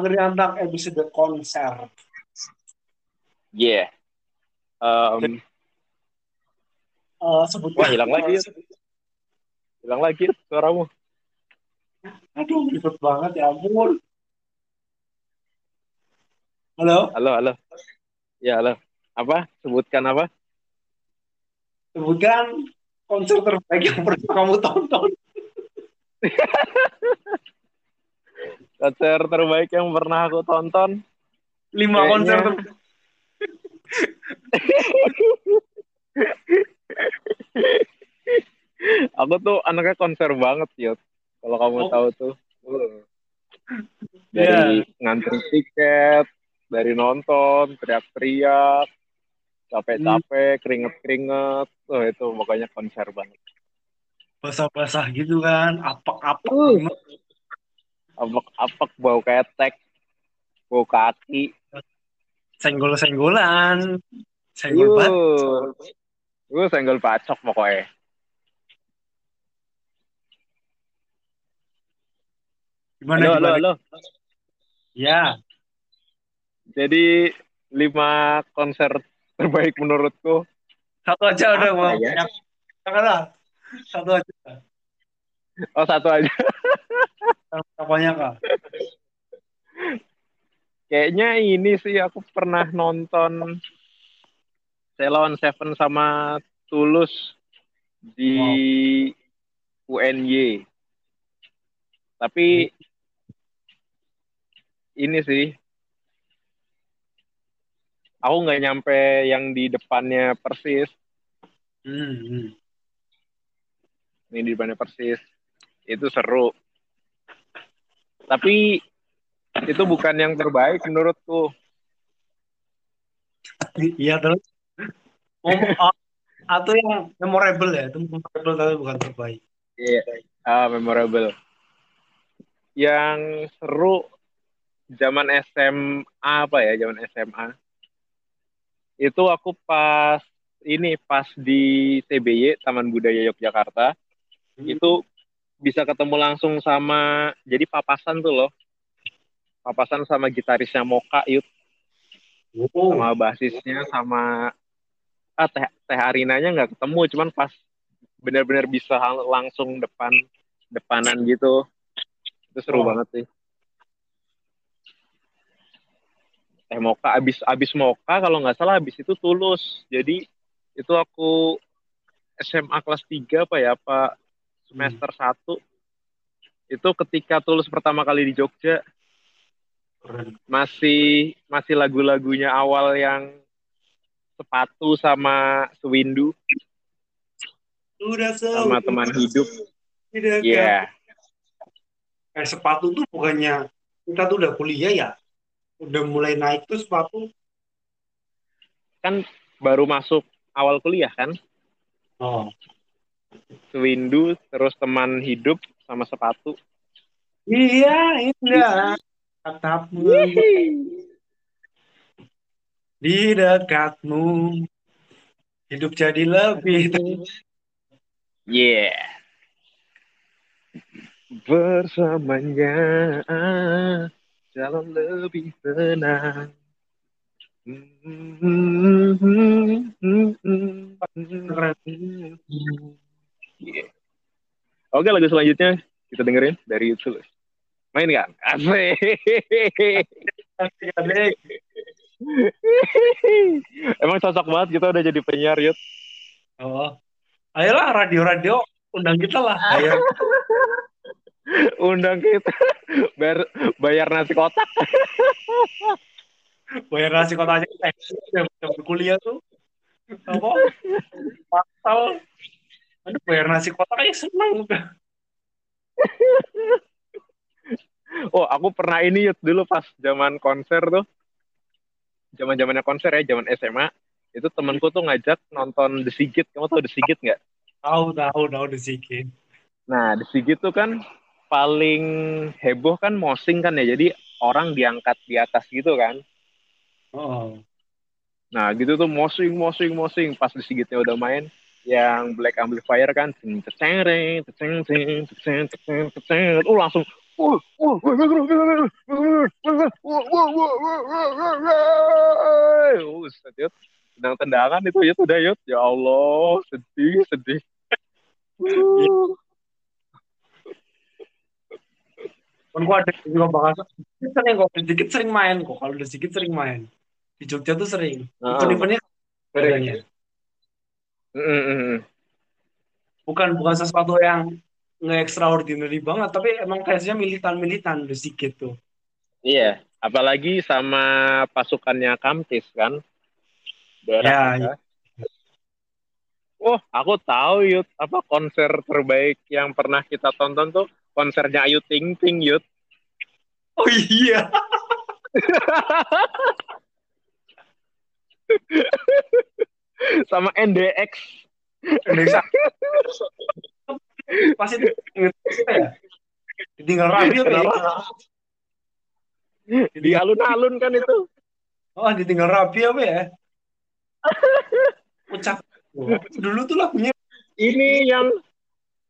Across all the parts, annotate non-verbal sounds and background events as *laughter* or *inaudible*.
Angry Anak episode konser. Yeah. Um, Uh, sebut wah hilang lagi. Hilang lagi suaramu. Aduh, ribet banget ya ampun. Halo, Halo, halo. Ya, halo. Apa? Sebutkan apa? sebutkan konser terbaik yang pernah kamu tonton. *laughs* Konser terbaik yang pernah aku tonton. Lima Kayaknya- konser terbaik. Aku tuh anaknya konser banget, Yot. Kalau kamu Oh. tahu tuh. Uh. Dari ngantri tiket, dari nonton, teriak-teriak, capek-capek, keringet-keringet. Tuh itu pokoknya konser banget. Basah-basah gitu kan, apak-apak. Uh. Apak-apak bau ketek, bau kaki. Senggol-senggolan. Senggol. Uh. Uh, senggol bacok pokoknya. Gimana, Halo, halo, gimana? halo. Ya, Jadi lima konser terbaik menurutku. satu aja udah. Bang. ya? Satu aja. Oh satu aja. Apanya, Kak? Kayaknya ini sih aku pernah nonton Ceylon Seven sama Tulus di UNY. Tapi ini sih aku nggak nyampe yang di depannya persis. Hmm, hmm. Ini di depannya persis. Itu seru. Tapi itu bukan yang terbaik menurutku. Iya terus. Oh, ah, atau yang memorable ya, itu memorable tapi bukan terbaik. Iya, ah, memorable. Yang seru zaman SMA apa ya, zaman SMA. Itu aku pas ini pas di TBY Taman Budaya Yogyakarta, itu bisa ketemu langsung sama jadi papasan tuh loh. Papasan sama gitarisnya Moka Yud, Oh, sama basisnya sama ah teh, teh Arinanya nggak ketemu, cuman pas benar-benar bisa langsung depan depanan gitu. Itu seru Oh. banget sih. Teh Moka abis abis Moka kalau nggak salah abis itu tulus. Jadi itu aku SMA kelas 3 apa ya apa semester 1 itu ketika tulus pertama kali di Jogja keren. masih masih lagu-lagunya awal yang sepatu sama sewindu Udah sama teman hidup. Iya. Eh, sepatu tuh bukannya kita tuh udah kuliah ya, udah mulai naik tuh sepatu. Kan baru masuk awal kuliah kan? Oh, Sewindu terus teman hidup sama sepatu. iya indah tatapmu di dekatmu hidup jadi lebih Yeah. Bersamanya jalan lebih tenang. Yeah. Oke lagu selanjutnya kita dengerin dari Tulus. Main kan? Asik. Adik. Emang cocok banget kita udah jadi penyiar Yud. Oh, ayolah radio-radio undang kita lah. Ayo. Undang kita bayar, bayar nasi kotak. bayar nasi kotanya eh, udah udah kuliah tuh apa pasal aduh bayar nasi kotak aja seneng *laughs* Oh, aku pernah ini Yud, dulu pas zaman konser tuh. Zaman-zamannya konser ya, zaman SMA. Itu temanku tuh ngajak nonton The Sigit. Kamu tahu The Sigit nggak? tahu tahu tahu sedikit Nah, The Sigit tuh kan paling heboh kan mosing kan ya. Jadi orang diangkat di atas gitu kan. oh Nah, gitu tuh mosing, mosing, mosing. Pas The Sigitnya udah main, yang black amplifier kan tercereng tercereng tercereng tercereng oh langsung sedang tendangan itu ya sudah yut ya Allah sedih sedih kan gua ada juga bahas sering kok sedikit sering main kok kalau udah sedikit sering main di Jogja tuh sering event-eventnya sering adanya. Mm, mm, mm. bukan bukan sesuatu yang nge-extraordinary banget, tapi emang kayaknya militan-militan sedikit tuh. Iya, apalagi sama pasukannya Kamtis kan. Ya, iya. kita. Oh, aku tahu Yud, apa konser terbaik yang pernah kita tonton tuh konsernya Ayu Ting Ting Yud. Oh iya. *laughs* sama NDX. Indonesia. Pasti ya. Ditinggal rapi ya? Di alun-alun kan itu. Oh, ditinggal rapi apa ya? Ucap. Dulu tuh lagunya Ini yang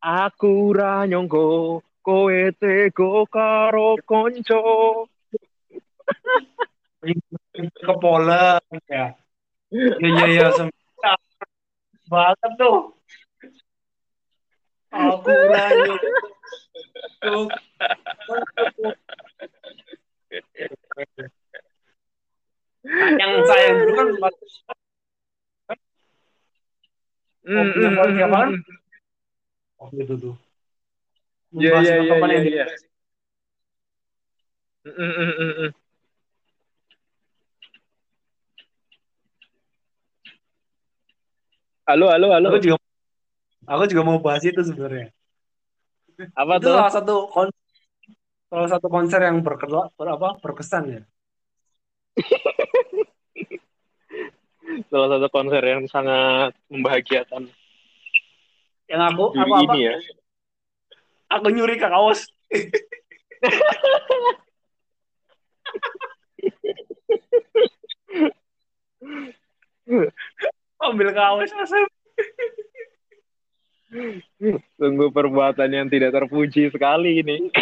aku ra nyongko kowe tego karo konco. ke Pola ya. Iya iya iya semua banget tuh. Aku Yang saya dulu kan bukan Mobil siapa kan? Oh itu tuh. Iya, iya, iya. Halo halo halo. Aku juga aku juga mau bahas itu sebenarnya. Apa itu tuh? salah satu kon- salah satu konser yang berkesan ber, apa berkesan ya. *laughs* Salah satu konser yang sangat membahagiakan Yang aku diri apa apa ini ya. aku nyuri ke kaos. *laughs* Ambil kaos asal. Sungguh perbuatan yang tidak terpuji sekali ini.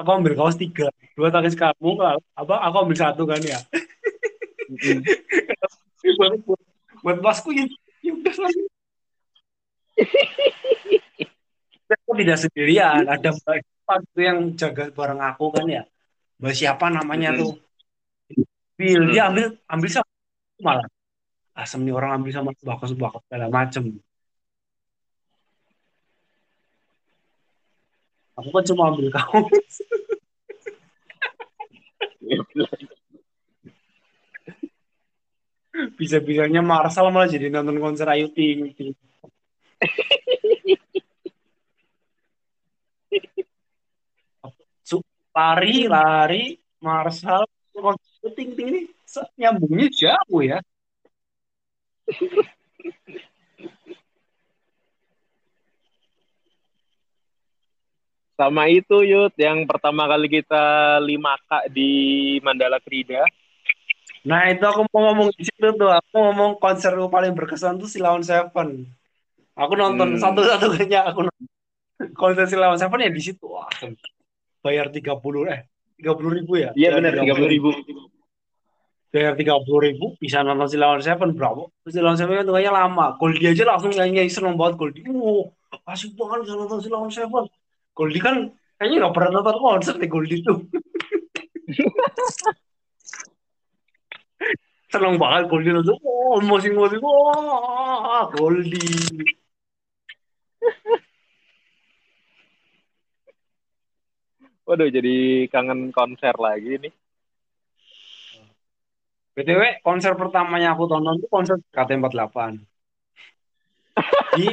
Aku ambil kaos tiga, dua tangis kamu, apa? Aku ambil satu kan ya. Buat buat, buat masku ya, ya udah lagi. Aku tidak sendirian, ada mbak itu yang jaga bareng aku kan ya. Mbak siapa namanya tuh? Bill, dia ambil ambil sama malah. Asem nih orang ambil sama bakas bakas segala macem. Aku kan cuma ambil kaos. *laughs* Bisa-bisanya Marsal malah jadi nonton konser Ayu Ting Ting. Lari lari Marsal konser Ting Ting ini nyambungnya jauh ya. Sama itu Yud, yang pertama kali kita lima kak di Mandala Krida. Nah itu aku mau ngomong di situ tuh. Aku ngomong konser paling berkesan tuh Silawan Seven. Aku nonton Hmm. satu-satunya aku nonton konser Silawan Seven ya di situ. Wah, bayar 30 eh 30 ribu ya? Iya benar, Bayar 30 ribu. Bayar tiga puluh ribu bisa nonton Silawan Seven berapa? Silawan Seven kan tengahnya lama. Goldie aja langsung nyanyi seneng banget Goldie. Wow, asik banget bisa nonton Silawan Seven. Goldie kan kayaknya nggak pernah nonton konser deh Goldie tuh. *laughs* seneng banget Goldie nonton. Oh, musik-musik. Wah, Goldie. Waduh, jadi kangen konser lagi nih. BTW, konser pertamanya aku tonton itu konser KT48. Di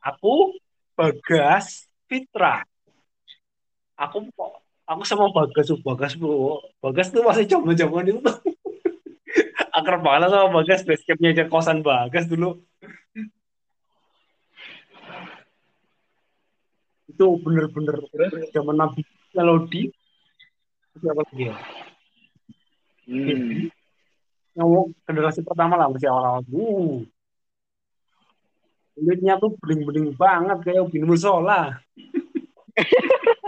aku Bagas Fitra. Aku aku sama Bagas Bagas bro. Bagas tuh masih zaman-zaman itu tuh. *laughs* Akrab banget sama Bagas, basecampnya aja kosan Bagas dulu. Itu bener-bener zaman Nabi Melodi. Siapa lagi ya? Hmm. Yang generasi pertama lah masih awal-awal. Uh. kulitnya tuh bening-bening banget kayak ubin musola. *laughs*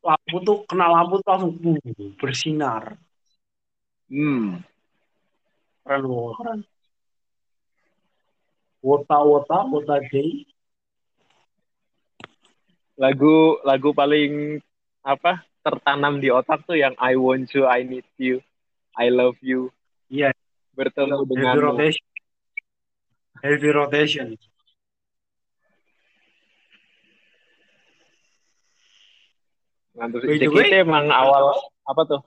lampu tuh kena lampu tuh langsung uh, bersinar. Hmm. Keren loh, keren. Wota wota wota. Lagu lagu paling apa tertanam di otak tuh yang I want you, I need you, I love you. Iya. Bertemu Heavy dengan rotation. Heavy rotation. By the JKT emang awal apa tuh?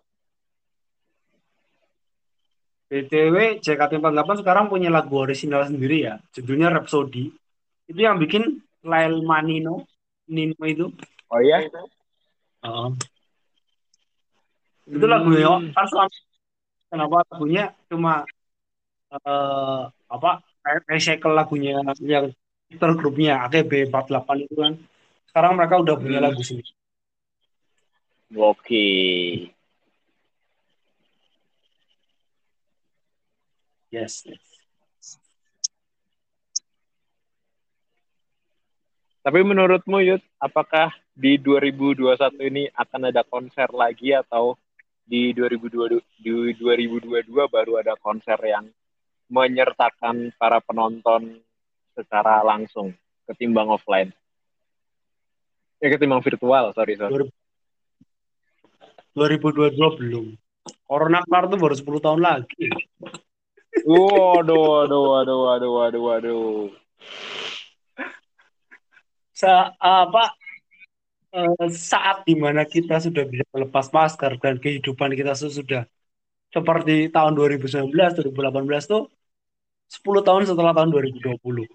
BTW JKT48 sekarang punya lagu orisinal sendiri ya. Judulnya Rhapsody. Itu yang bikin Lail Manino. Nino itu. Oh iya? Heeh. Itu lagunya Hmm. kan kenapa lagunya cuma eh apa recycle lagunya yang Twitter grupnya AKB48 itu kan. Sekarang mereka udah punya Hmm. lagu sendiri. Oke. Yes, yes. Tapi menurutmu Yud, apakah di 2021 ini akan ada konser lagi atau di 2022 di 2022 baru ada konser yang menyertakan para penonton secara langsung ketimbang offline? Ya ketimbang virtual, sorry sorry. 2022 belum. Corona kelar tuh baru 10 tahun lagi. Waduh, waduh, waduh, waduh, waduh, waduh. Sa apa eh, saat di mana kita sudah bisa melepas masker dan kehidupan kita sudah seperti tahun 2019, 2018 tuh 10 tahun setelah tahun 2020.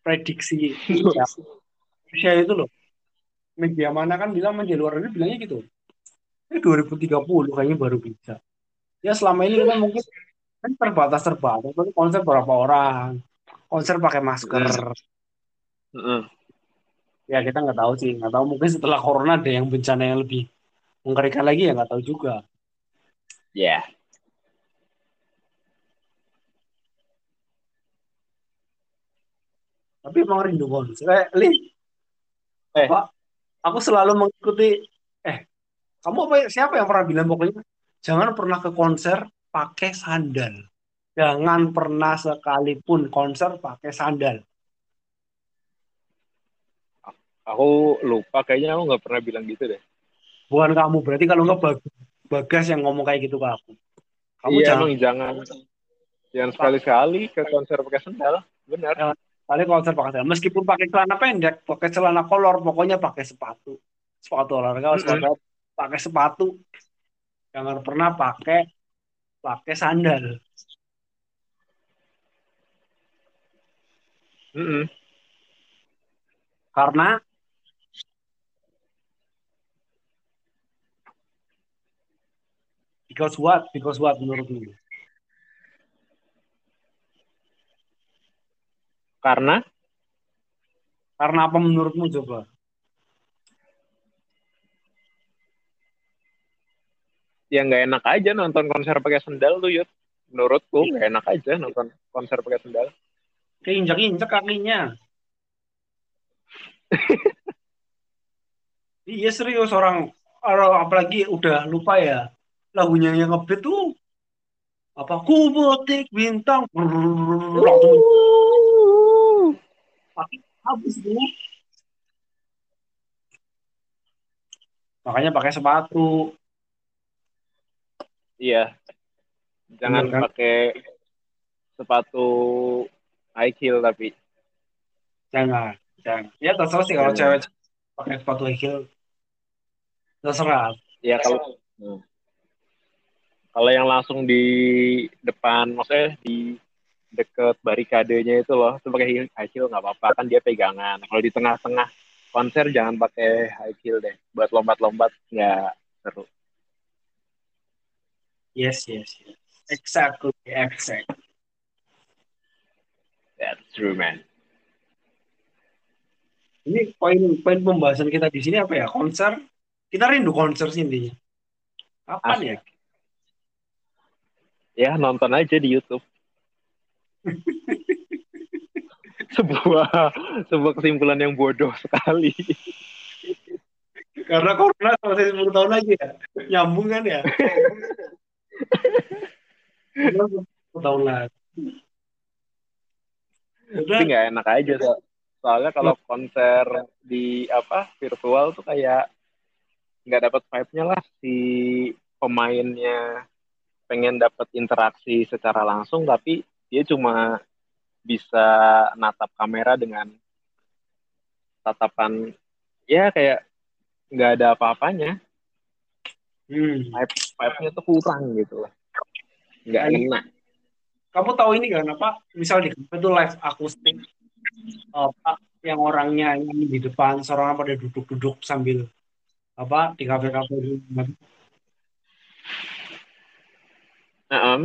Prediksi Indonesia itu loh. Media mana kan bilang media luar negeri bilangnya gitu. Ini 2030 kayaknya baru bisa. Ya selama ini kita mungkin kan terbatas terbatas. Tapi konser berapa orang? Konser pakai masker. Heeh. Ya kita nggak tahu sih, nggak tahu mungkin setelah corona ada yang bencana yang lebih mengerikan lagi ya nggak tahu juga. Ya. Tapi emang rindu konser. Eh, Li, Eh. Pak, aku selalu mengikuti. Eh, kamu apa? Siapa yang pernah bilang pokoknya jangan pernah ke konser pakai sandal. Jangan pernah sekalipun konser pakai sandal. Aku lupa kayaknya aku nggak pernah bilang gitu deh. Bukan kamu, berarti kalau nggak bagus, bagas yang ngomong kayak gitu ke aku. Kamu iya jangan emang jangan jangan sekali-sekali ke konser pakai sendal. Benar. kali konser pakai sandal. Meskipun pakai celana pendek, pakai celana kolor, pokoknya pakai sepatu. Sepatu olahraga, Mm-mm. sepatu, pakai sepatu. Jangan pernah pakai pakai sandal. Mm-mm. Karena because what? Because what menurutmu? Karena Karena apa menurutmu coba? ya nggak enak aja nonton konser pakai sendal tuh Yud. Menurutku nggak enak aja nonton konser pakai sendal. Keinjak-injak kakinya. *laughs* iya serius orang orang apalagi udah lupa ya lagunya yang ngebeat tuh apa? Kubotik bintang. Langsung habis tuh makanya pakai sepatu. Iya. Jangan Bener kan? pakai sepatu high heel tapi. Jangan jangan. Ya terserah sih kalau cewek pakai sepatu high heel. Terserah. Ya kalau Hmm. Kalau yang langsung di depan maksudnya di deket barikadenya itu loh itu pakai high heel nggak apa-apa kan dia pegangan kalau di tengah-tengah konser jangan pakai high heel deh buat lompat-lompat nggak seru yes yes yes exactly exact that's true man Ini poin poin pembahasan kita di sini apa ya? Konser. Kita rindu konser sih intinya. Kapan ya? Ya nonton aja di YouTube *laughs* sebuah sebuah kesimpulan yang bodoh sekali. Karena corona selesai 10 tahun lagi ya. Nyambung kan ya? 10 tahun lagi. Tapi nggak enak aja so. soalnya kalau konser di apa virtual tuh kayak nggak dapat vibe-nya lah si pemainnya pengen dapat interaksi secara langsung tapi dia cuma bisa natap kamera dengan tatapan ya kayak nggak ada apa-apanya hmm. vibe vibe-nya tuh kurang gitu lah nggak Iya. enak kamu tahu ini kan apa? Misal di kafe itu live akustik apa yang orangnya nyanyi di depan, seorang pada duduk-duduk sambil apa di kafe-kafe Heeh.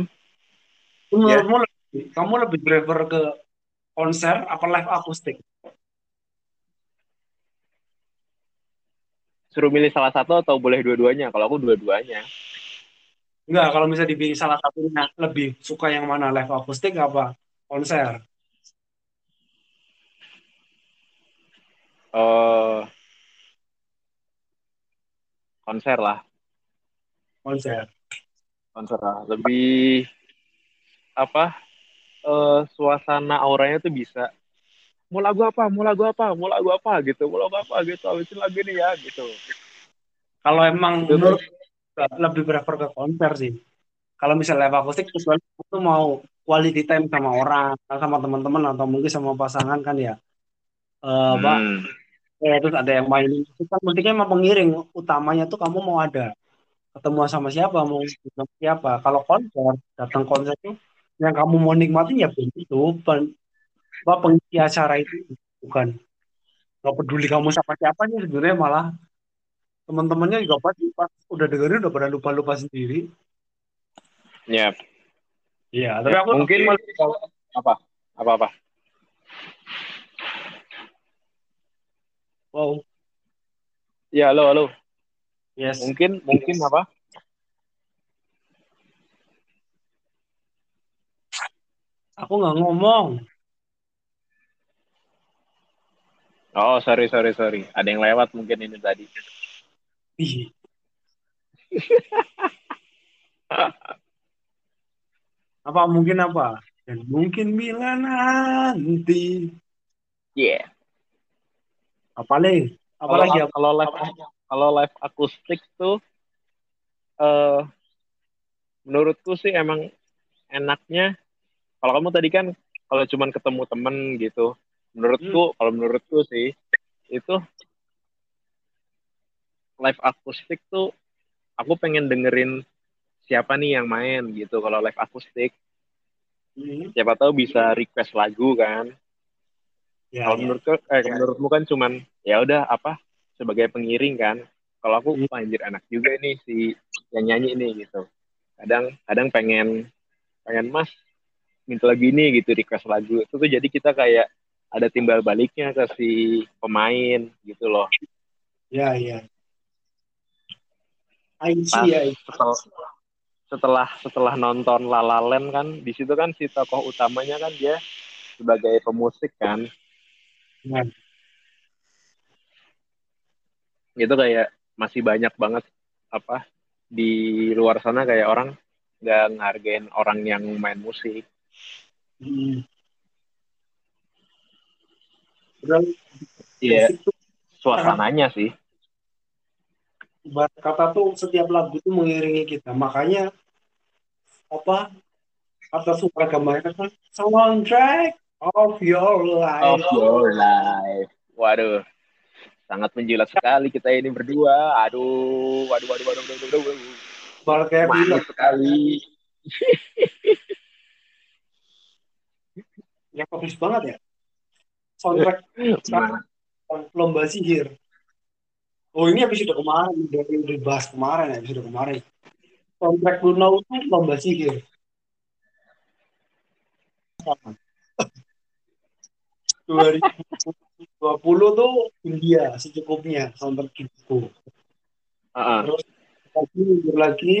Menurutmu lebih- kamu lebih prefer ke konser apa live akustik? suruh milih salah satu atau boleh dua-duanya kalau aku dua-duanya Enggak, kalau misalnya dipilih salah satunya lebih suka yang mana live akustik apa konser? eh konser lah Konser. Konser lah lebih apa eh suasana auranya tuh bisa mau lagu apa? Mau lagu apa? Mau lagu apa? gitu. Mau lagu apa? gitu. Habisin lagu ini ya gitu. Kalau emang menurut lebih prefer ke konser sih. Kalau misalnya live akustik kecuali itu mau quality time sama orang, sama teman-teman atau mungkin sama pasangan kan ya. Eh, apa? Hmm. Eh, terus ada yang mainin. Itu kan pentingnya emang pengiring utamanya tuh kamu mau ada ketemu sama siapa mau sama siapa. Kalau konser datang konser itu yang kamu mau nikmatin ya itu pen, apa pengisi acara itu bukan. Nggak peduli kamu sama siapa sih sebenarnya malah. Teman-temannya juga pasti pas udah dengerin udah pada lupa-lupa sendiri. Ya iya tapi aku mungkin apa? Apa apa? Wow. Ya halo halo yes. Mungkin mungkin apa? Aku nggak ngomong. Oh sorry sorry sorry. Ada yang lewat mungkin ini tadi. *laughs* Apa mungkin apa? Dan mungkin bila nanti. Yeah. Apalagi apalagi apa kalau live kalau live akustik tuh eh menurutku sih emang enaknya kalau kamu tadi kan kalau cuman ketemu temen gitu menurutku kalau menurutku sih itu live akustik tuh aku pengen dengerin siapa nih yang main gitu kalau live akustik. Hmm, siapa tahu bisa request lagu kan. Ya, kalau ya. menurutku eh, menurutmu kan cuman ya udah apa sebagai pengiring kan. Kalau aku Hmm. anjir enak juga nih si yang nyanyi ini gitu. Kadang kadang pengen pengen mas minta lagu ini gitu request lagu. Itu tuh jadi kita kayak ada timbal baliknya ke si pemain gitu loh. Ya ya. I Pas see ya setelah setelah setelah nonton La La Land kan di situ kan si tokoh utamanya kan dia sebagai pemusik kan. Ya. Itu kayak masih banyak banget apa di luar sana kayak orang nggak ngehargain orang yang main musik. Hmm. Udah, Iya suasananya sih. Ibarat kata tuh setiap lagu tuh mengiringi kita. Makanya apa kata suara gambarnya kan soundtrack of your life of your life. Waduh sangat menjilat sekali kita ini berdua. Aduh waduh waduh waduh waduh waduh, waduh. kayak manis sekali. Ya bagus banget ya. Soundtrack lomba sihir. Oh ini episode kemarin. Udah udah dibahas kemarin ya episode kemarin. Soundtrack Bruno itu lomba sihir *laughs* 2020 tuh India secukupnya soundtrack itu Ah, ah. terus lagi mundur lagi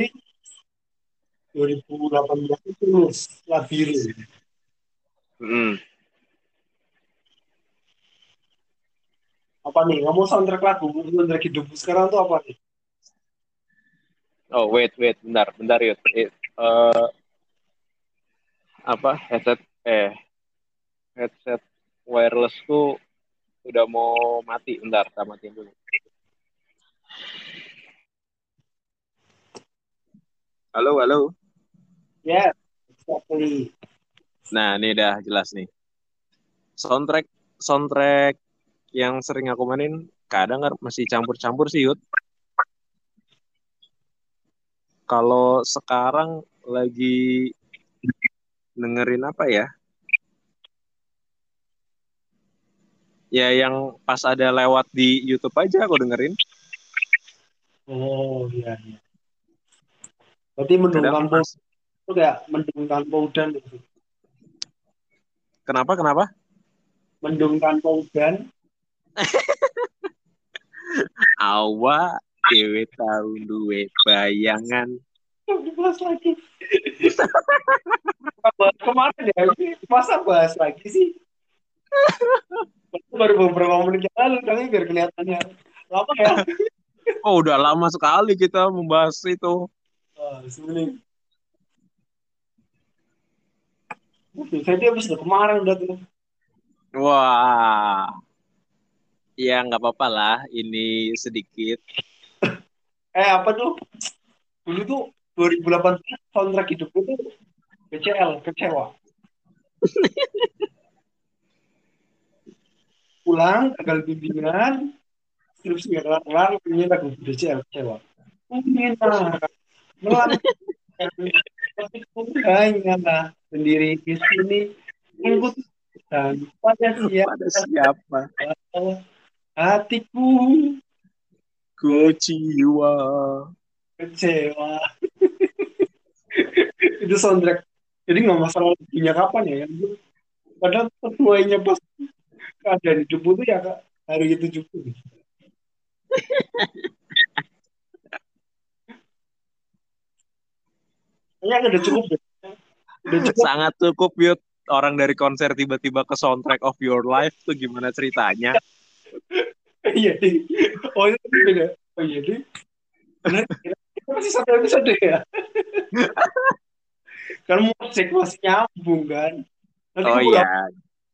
2018 itu labirin Mm. Apa nih? Ngomong soundtrack lagu, soundtrack hidupmu sekarang tuh apa nih? Oh wait wait bentar bentar. Eh, eh, apa headset eh headset wirelessku udah mau mati bentar sama matiin dulu. Halo halo. Ya, exactly. Nah ini udah jelas nih. Soundtrack soundtrack yang sering aku mainin kadang masih campur-campur sih Yud. Kalau sekarang lagi dengerin apa ya? Ya yang pas ada lewat di YouTube aja aku dengerin. Oh iya iya. Berarti mendung pas, itu kayak mendung tanpa udan gitu. kenapa kenapa? Mendung tanpa udan. *laughs* Awak dewe tahu duwe bayangan. Dibahas lagi. bahas *laughs* kemarin ya, masa bahas lagi sih? Baru beberapa menit yang lalu, tapi biar kelihatannya lama ya. Oh udah lama sekali kita membahas itu. Sebenarnya. Saya dia habis udah kemarin udah tuh. Wah. Ya nggak apa-apa lah, ini sedikit. Eh apa tuh? Dulu tuh 2018 kontrak hidupku tuh KCL, kecewa. *laughs* Pulang, gagal bimbingan, skripsi gak kelar-kelar, punya lagu BCL, kecewa. Melan, tapi hanya sendiri di sini, ikut dan pada siapa, Pada siapa? hatiku Ku jiwa. kecewa. *laughs* Itu soundtrack. Jadi nggak masalah lagunya kapan ya. Padahal sesuainya pas keadaan hidupku tuh ya Kak, hari itu juga. Kayaknya udah cukup deh. Udah cukup. Sangat cukup Yud. Orang dari konser tiba-tiba ke soundtrack of your life tuh gimana ceritanya? Iya, Di. Oh beda. Oh iya, Di. Bener, kita masih satu episode ya. *laughs* kan musik masih nyambung kan. Nanti Oh iya.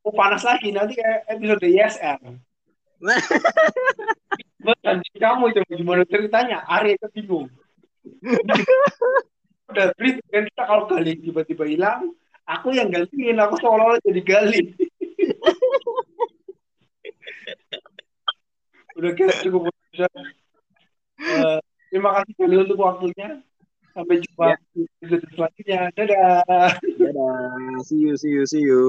Mau panas lagi nanti kayak episode YSR. Betul, kamu itu gimana ceritanya? Ari itu bingung. Udah break kan kita kalau gali tiba-tiba hilang, aku yang gantiin, aku seolah-olah jadi gali. Udah kira cukup. Eh, terima kasih kali untuk waktunya. Sampai jumpa Ya. di episode selanjutnya. Dadah. Dadah. See you, see you, see you.